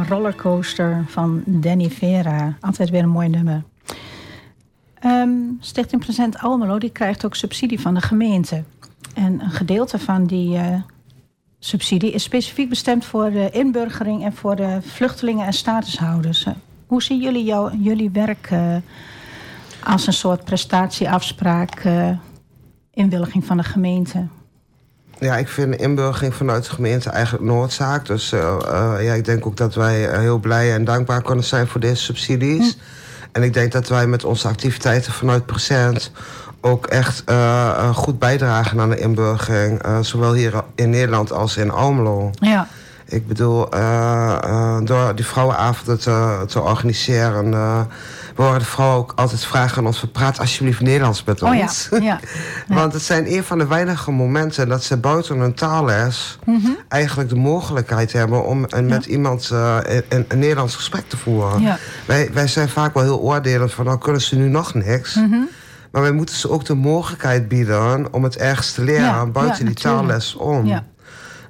rollercoaster van Danny Vera. Altijd weer een mooi nummer. Ehm, Stichting Present Almelo die krijgt ook subsidie van de gemeente. En een gedeelte van die eh, subsidie is specifiek bestemd voor de inburgering en voor de vluchtelingen en statushouders. Eh, hoe zien jullie jou, jullie werk eh, als een soort prestatieafspraak, inwilliging van de gemeente? Ja, ik vind inburgering vanuit de gemeente eigenlijk noodzaak. Dus eh, eh, ja, ik denk ook dat wij eh, heel blij en dankbaar kunnen zijn voor deze subsidies. En ik denk dat wij met onze activiteiten vanuit Present ook echt goed bijdragen aan de inburgering. zowel hier in Nederland als in Almelo. Ja, Ik bedoel, door die vrouwenavonden te, te organiseren... we horen vrouwen ook altijd vragen aan ons... praat alsjeblieft Nederlands met oh ja, ons. ja. Want het zijn een van de weinige momenten dat ze buiten hun taalles Mhm. eigenlijk de mogelijkheid hebben om een- met iemand eh, een, een Nederlands gesprek te voeren. Ja. Wij, wij zijn vaak wel heel oordelend van nou kunnen ze nu nog niks. Mhm. Maar wij moeten ze ook de mogelijkheid bieden om het ergens te leren Ja, buiten ja, die taalles om. Ja.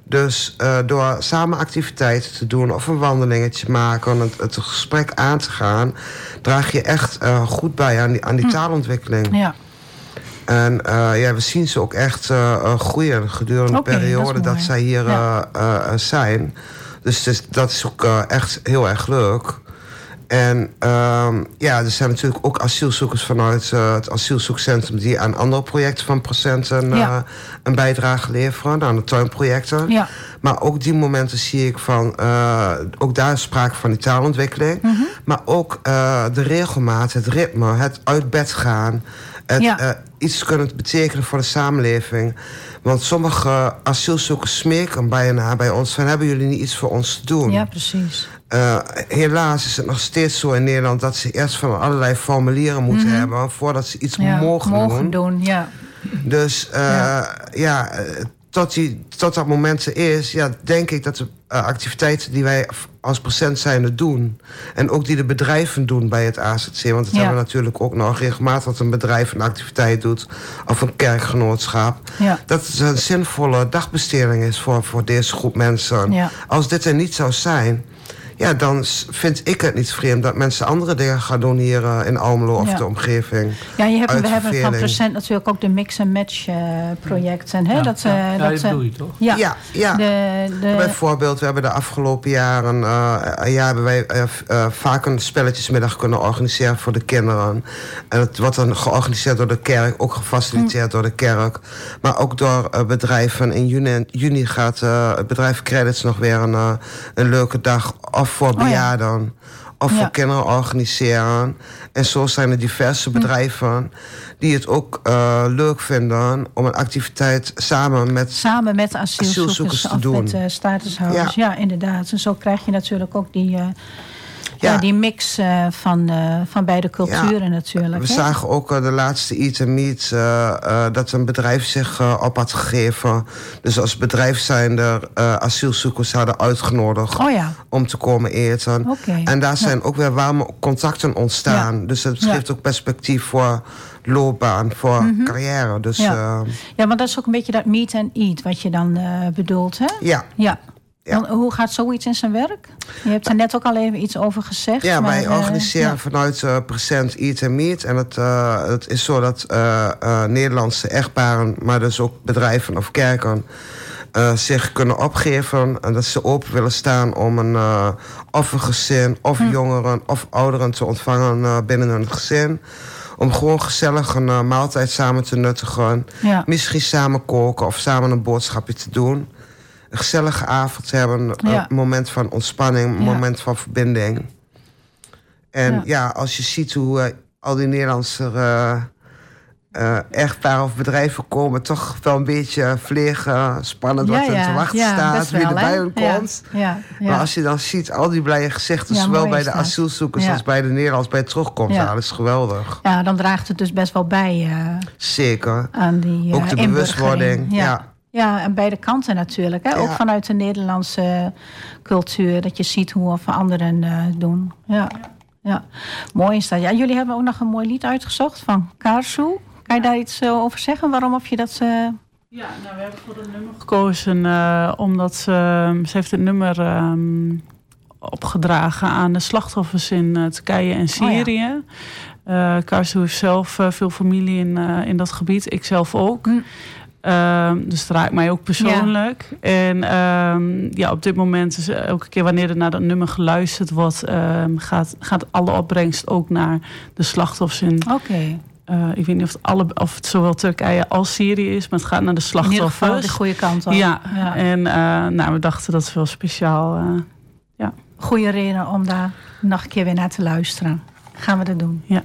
Dus eh, door samen activiteiten te doen of een wandelingetje maken, het, het gesprek aan te gaan, draag je echt eh, goed bij aan die, aan die taalontwikkeling. Hm. ja. En eh, ja, we zien ze ook echt groeien gedurende de periode dat, zij hier Ja. zijn. Dus is- dat is ook echt heel erg leuk. En ehm, ja, er zijn natuurlijk ook asielzoekers vanuit eh, het asielzoekcentrum... die aan andere projecten van procenten Ja. eh, een bijdrage leveren. Aan de tuinprojecten. Ja. Maar ook die momenten zie ik van... eh, ook daar is sprake van die taalontwikkeling. Mhm. Maar ook de regelmaat, het ritme, het uit bed gaan... Het Ja. iets kunnen betekenen voor de samenleving. Want sommige asielzoekers smeken bijna bij ons... van hebben jullie niet iets voor ons te doen? ja, precies. Eh, helaas is het nog steeds zo in Nederland... dat ze eerst van allerlei formulieren moeten hebben... voordat ze iets Mhm. Ja, mogen, doen. doen. Ja. Dus eh, Ja. ja, eh, tot, die, tot dat moment er is... Ja, denk ik dat de activiteiten die wij als procent zijnde doen... en ook die de bedrijven doen bij het AZC... want dat Ja. hebben we natuurlijk ook nog regelmatig... dat een bedrijf een activiteit doet of een kerkgenootschap... Ja. dat het een zinvolle dagbesteding is voor, voor deze groep mensen. Ja. Als dit er niet zou zijn... Ja, dan vind ik het niet vreemd dat mensen andere dingen gaan doen hier eh, in Almelo of Ja. de omgeving. Ja, je hebt, we hebben van. Present natuurlijk ook de mix-and-match eh, projecten. Hè? Ja, dat, ja. eh, Ja, dat, dat bedoel je toch? Ja, Ja, ja. De, de, Bijvoorbeeld, we hebben de afgelopen jaren eh, ja, hebben wij vaak een spelletjesmiddag kunnen organiseren voor de kinderen. En het wordt dan georganiseerd door de kerk, ook gefaciliteerd door de kerk. Maar ook door bedrijven. In juni, juni gaat eh, het bedrijf Credits nog weer een, een leuke dag of voor ja. bejaarden of Ja. voor kinderen organiseren. En zo zijn er diverse bedrijven die het ook eh, leuk vinden om een activiteit samen met samen met asielzoekers, Asielzoekers te of doen. met eh, statushouders. Ja. inderdaad. En zo krijg je natuurlijk ook die, eh, ja. Ja. die mix eh, van, eh, van beide culturen natuurlijk. We hè? zagen ook eh, de laatste Eat and Meet dat een bedrijf zich op had gegeven. Dus als bedrijf zijn er asielzoekers hadden uitgenodigd Oh ja, om te komen eten. En daar zijn ook weer warme contacten ontstaan. Dus het. Mhm. geeft ook perspectief voor loopbaan, voor carrière. Dus Ja. ja, ja, maar dat is ook een beetje dat meet and eat wat je dan bedoelt, hè? ja. Ja. Ja. Hoe gaat zoiets in zijn werk? Je hebt er net ook al even iets over gezegd. Ja, maar, wij eh, organiseren ja. vanuit eh Present Eat and Meet. En het, eh, het is zo dat Nederlandse echtparen, maar dus ook bedrijven of kerken... zich kunnen opgeven en dat ze open willen staan om een, of een gezin, of Hm. jongeren of ouderen te ontvangen binnen een gezin. Om gewoon gezellig een maaltijd samen te nuttigen. Ja. Misschien samen koken of samen een boodschapje te doen. Een gezellige avond te hebben, Ja. een moment van ontspanning, een Ja. moment van verbinding. En Ja. ja, als je ziet hoe eh, al die Nederlandse eh eh, echtparen of bedrijven komen, toch wel een beetje vliegen, spannend wat er te wachten staat, wie er bij Ja, komt. Maar als je dan ziet, al die blije gezichten, zowel bij de asielzoekers als bij de Nederlanders bij terugkomst, Ja. dat is geweldig. ja, dan draagt het dus best wel bij eh, Zeker. aan die eh, Ook de bewustwording, ja. Ja, aan beide kanten natuurlijk. Hè? Ook vanuit de Nederlandse cultuur. Dat je ziet hoe we voor anderen eh, doen. Ja. ja, mooi is dat. Ja, jullie hebben ook nog een mooi lied uitgezocht van Karsu. Kan je daar iets eh, over zeggen? Waarom of je dat... eh, Ja, nou, we hebben voor het nummer gekozen eh, omdat ze, ehm, ze heeft het nummer ehm, opgedragen aan de slachtoffers in Turkije en Syrië. Eh Karsu heeft zelf veel familie in, eh, in dat gebied. Ik zelf ook. Hm. Ehm, dus het raakt mij ook persoonlijk. En ehm, ja, op dit moment is elke keer wanneer er naar dat nummer geluisterd wordt, ehm, gaat, gaat alle opbrengst ook naar de slachtoffers in. Oké, eh, ik weet niet of het, alle, of het zowel Turkije als Syrië is, maar het gaat naar de in slachtoffers. de goede kant op. Ja, Ja. en eh, nou, we dachten dat is wel speciaal. eh, Goede reden om daar nog een keer weer naar te luisteren. Gaan we dat doen. ja.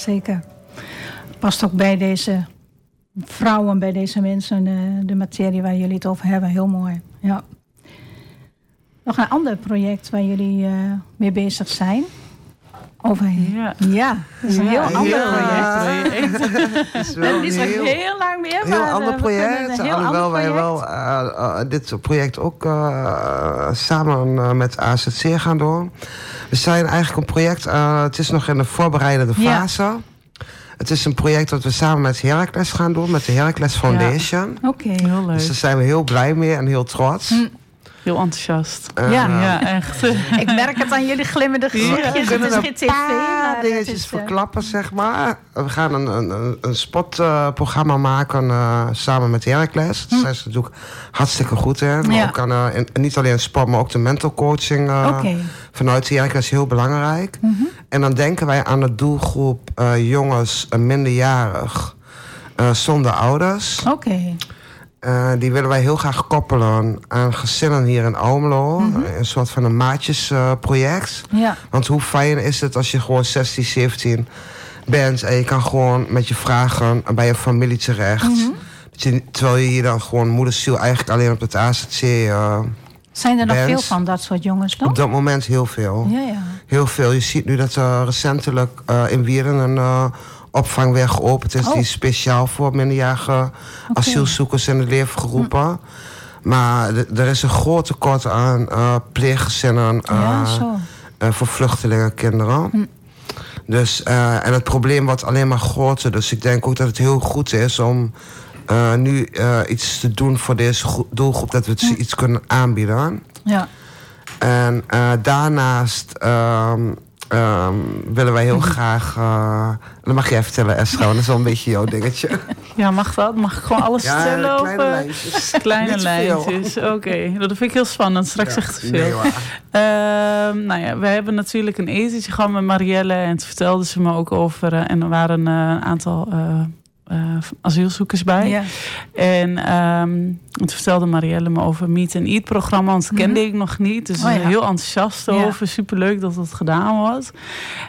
Zeker. Past ook bij deze vrouwen, bij deze mensen, eh, de materie waar jullie het over hebben. Heel mooi. Ja. Nog een ander project waar jullie eh, mee bezig zijn. Over Ja. ja, dat is een heel ander project. Het is wel Dat is nog heel, heel lang meer. heel ander eh, project. heel Alhoewel ander wij project. wel eh, eh, dit project ook eh, samen met AZC gaan doen. We zijn eigenlijk een project, eh, het is nog in de voorbereidende Ja. fase. Het is een project dat we samen met Heracles gaan doen, met de Heracles Foundation. Oké. Heel leuk. Dus daar zijn we heel blij mee en heel trots. Hm. Heel enthousiast. En, Ja. eh, Ja, echt. Ik merk het aan jullie glimmende We gezichtjes. Het kunnen is een geen tv, paar maar het dingetjes is, eh, verklappen, zeg maar. We gaan een, een, een- spotprogramma maken eh, samen met Heracles. Daar zijn ze natuurlijk hartstikke goed in. Maar Hm. Ja. ook aan, eh, in- niet alleen sport, maar ook de mental coaching eh, Oké. vanuit Heracles is heel belangrijk. Mhm. En dan denken wij aan de doelgroep eh, jongens uh, minderjarig eh, zonder ouders. Oké. Eh, die willen wij heel graag koppelen aan gezinnen hier in Almelo. Mhm. Een soort van een maatjesproject. Ja. Want hoe fijn is het als je gewoon 16, 17 bent... en je kan gewoon met je vragen bij je familie terecht. Mhm. Dat je, terwijl je hier dan gewoon moedersiel eigenlijk alleen op het AZC... eh, Zijn er nog veel van dat soort jongens nog? op dat moment heel veel. Ja, ja. Heel veel. Je ziet nu dat er recentelijk eh, in Wieren een opvang weer geopend is... Oh. die is speciaal voor minderjarige asielzoekers in het leven geroepen. Maar d- er is een groot tekort aan ja, zo. eh, voor vluchtelingenkinderen. Hm. Dus, eh, en het probleem wordt alleen maar groter. Dus ik denk ook dat het heel goed is om eh, nu eh, iets te doen voor deze gro- doelgroep. Dat we ze Hm. iets kunnen aanbieden. Ja. En daarnaast ehm, ehm, willen wij heel Mhm. graag... eh, dat mag jij vertellen, Estra, want dat is wel een beetje jouw dingetje. Ja, mag dat? Mag ik gewoon alles vertellen kleine over... lijntjes. Kleine lijntjes, oké. Dat vind ik heel spannend. Straks Ja, echt te veel. nee. Ehm, nou ja, we hebben natuurlijk een etentje gehad met Marielle. En toen vertelde ze me ook over... eh, en er waren eh, een aantal eh, asielzoekers bij. Ja. En ehm, toen vertelde Marielle me over Meet and Eat programma. Want dat kende ik nog niet. Dus Oh ze ja. heel enthousiast Ja. over. Superleuk dat dat gedaan wordt.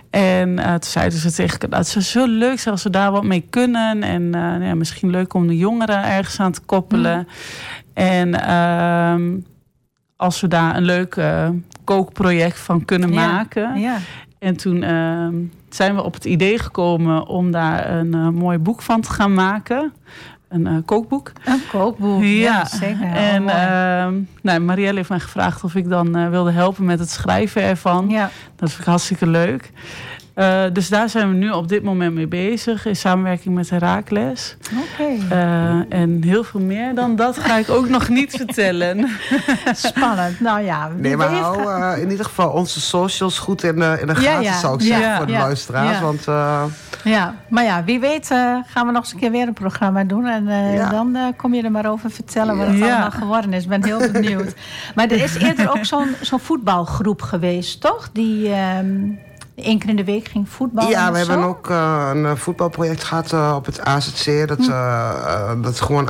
En eh, toen zeiden ze tegen dat zou zo leuk zijn als we daar wat mee kunnen. En eh, nou ja, misschien leuk om de jongeren ergens aan te koppelen. En ehm, als we daar een leuk kookproject van kunnen maken. Ja. En toen ehm, zijn we op het idee gekomen om daar een eh, mooi boek van te gaan maken. Een eh, kookboek. Een kookboek. Ja, zeker. En ehm nou, Marielle heeft mij gevraagd of ik dan eh, wilde helpen met het schrijven ervan. ja. Dat vind ik hartstikke leuk. Eh, dus daar zijn we nu op dit moment mee bezig. In samenwerking met Herakles. Oké. Eh, en heel veel meer dan dat ga ik ook nog niet vertellen. Spannend. Nou ja. Nee, maar hou eh, in ieder geval onze socials goed in de, in de Ja, gaten, ja. zou ik Ja, zeggen, voor de ja, luisteraars. ja. Want Ja, maar ja, wie weet gaan we nog eens een keer weer een programma doen. En Ja. dan kom je er maar over vertellen wat het Ja. allemaal geworden is. Ik ben heel benieuwd. maar er is eerder ook zo'n zo'n voetbalgroep geweest, toch? Die, ehm, één keer in de week ging voetballen. Ja, we hebben zo? ook eh, een eh, voetbalproject gehad eh, op het AZC. Dat, Hm. dat gewoon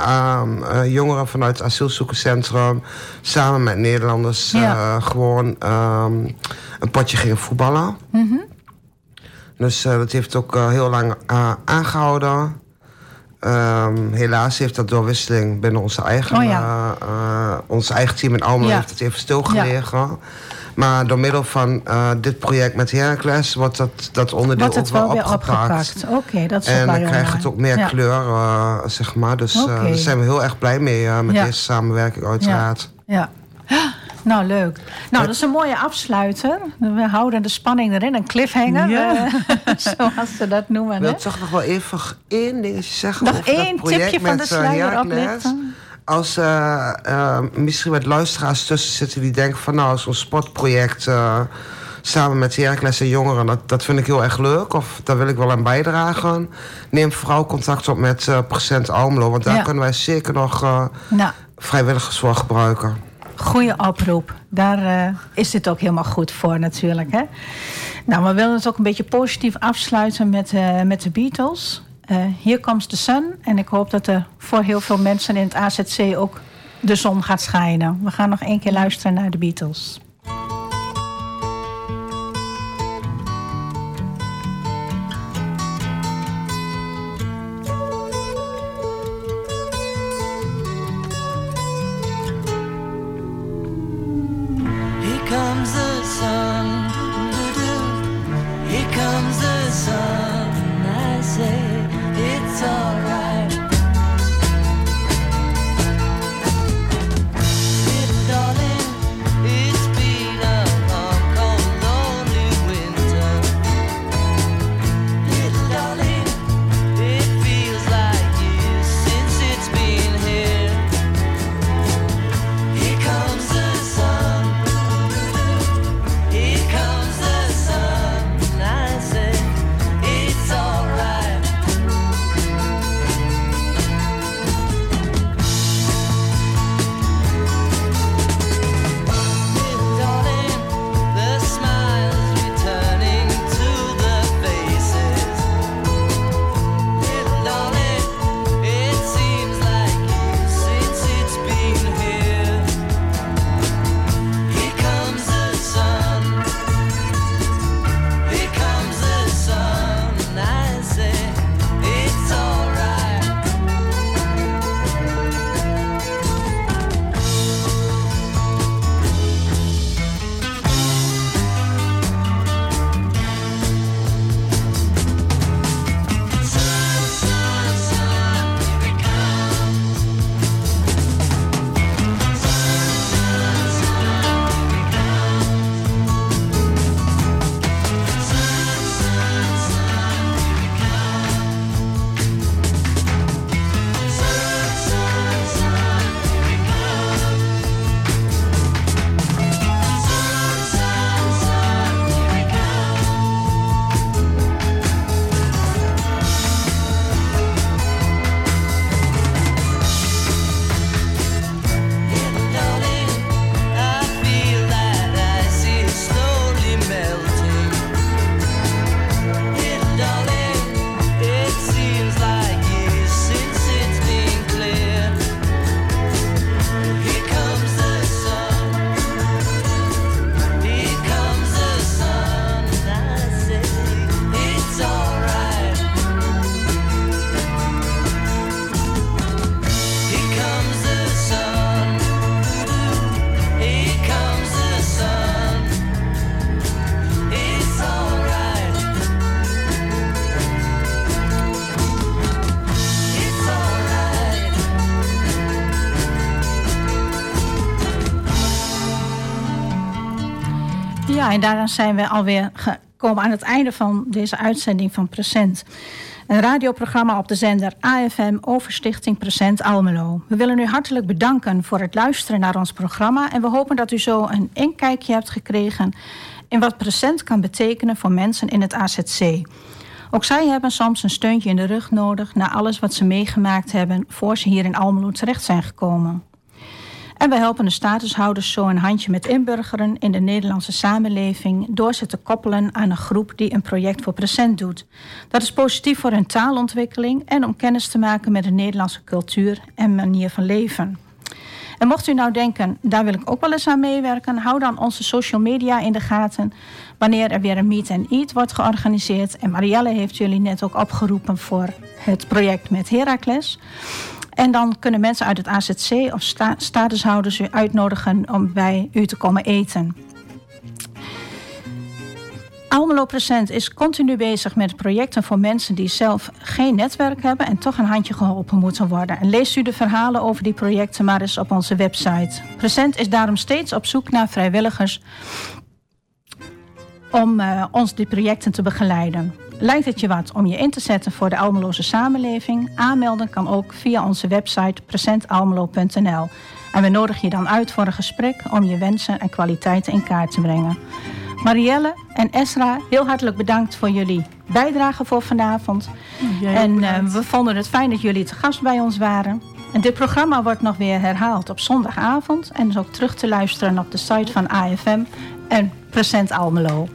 jongeren vanuit het asielzoekerscentrum... samen met Nederlanders Ja. gewoon ehm, een potje gingen voetballen. Mhm. Dus dat heeft ook heel lang eh, aangehouden. Ehm, helaas heeft dat doorwisseling binnen onze eigen, Oh ja. ons eigen team in Almelo Ja. heeft het even stilgelegen. Maar door middel van eh, dit project met Heracles wordt dat, dat onderdeel Wordt het ook wel wel weer opgepakt. opgepakt. Oké, dat is En dan heel krijgt het ook meer Ja. kleur, eh, zeg maar. Dus eh, Oké. daar zijn we heel erg blij mee eh, met Ja. deze samenwerking uiteraard. Ja. Nou, leuk. Nou, dat is een mooie afsluiter. We houden de spanning erin, een cliffhanger, Ja. zoals ze dat noemen. Ik Hè? wil toch nog wel even één dingetje zeggen Nog over dat één project tipje van de sluier oplichten. Als eh, misschien wat luisteraars tussen zitten die denken van nou, zo'n sportproject eh, samen met Heracles en jongeren, dat, dat vind ik heel erg leuk. Of daar wil ik wel aan bijdragen. Neem vooral contact op met Present Almelo, want daar Ja. kunnen wij zeker nog Nou, vrijwilligers voor gebruiken. goede oproep. Daar is dit ook helemaal goed voor natuurlijk. Hè? Nou, we willen het ook een beetje positief afsluiten met, met de Beatles. Eh Hier Comes the Sun. En ik hoop dat er voor heel veel mensen in het AZC ook de zon gaat schijnen. We gaan nog één keer luisteren naar de Beatles. Ja, en daaraan zijn we alweer gekomen aan het einde van deze uitzending van Present. Een radioprogramma op de zender AFM over Stichting Present Almelo. We willen u hartelijk bedanken voor het luisteren naar ons programma. En we hopen dat u zo een inkijkje hebt gekregen in wat Present kan betekenen voor mensen in het AZC. Ook zij hebben soms een steuntje in de rug nodig na alles wat ze meegemaakt hebben voor ze hier in Almelo terecht zijn gekomen. En we helpen de statushouders zo een handje met inburgeren in de Nederlandse samenleving door ze te koppelen aan een groep die een project voor present doet. Dat is positief voor hun taalontwikkeling en om kennis te maken met de Nederlandse cultuur en manier van leven. En mocht u nou denken, daar wil ik ook wel eens aan meewerken, hou dan onze social media in de gaten wanneer er weer een meet and eat wordt georganiseerd. En Marielle heeft jullie net ook opgeroepen voor het project met Heracles. En dan kunnen mensen uit het AZC of sta statushouders u uitnodigen om bij u te komen eten. Almelo Present is continu bezig met projecten voor mensen die zelf geen netwerk hebben en toch een handje geholpen moeten worden. En leest u de verhalen over die projecten maar eens op onze website. Present is daarom steeds op zoek naar vrijwilligers om uh, ons die projecten te begeleiden. Lijkt het je wat om je in te zetten voor de Almeloze samenleving? Aanmelden kan ook via onze website presentalmelo.nl. En we nodigen je dan uit voor een gesprek om je wensen en kwaliteiten in kaart te brengen. Marielle en Esra, heel hartelijk bedankt voor jullie bijdrage voor vanavond. Jij en uh, bedankt. we vonden het fijn dat jullie te gast bij ons waren. En dit programma wordt nog weer herhaald op zondagavond en is ook terug te luisteren op de site van AFM en Present Almelo.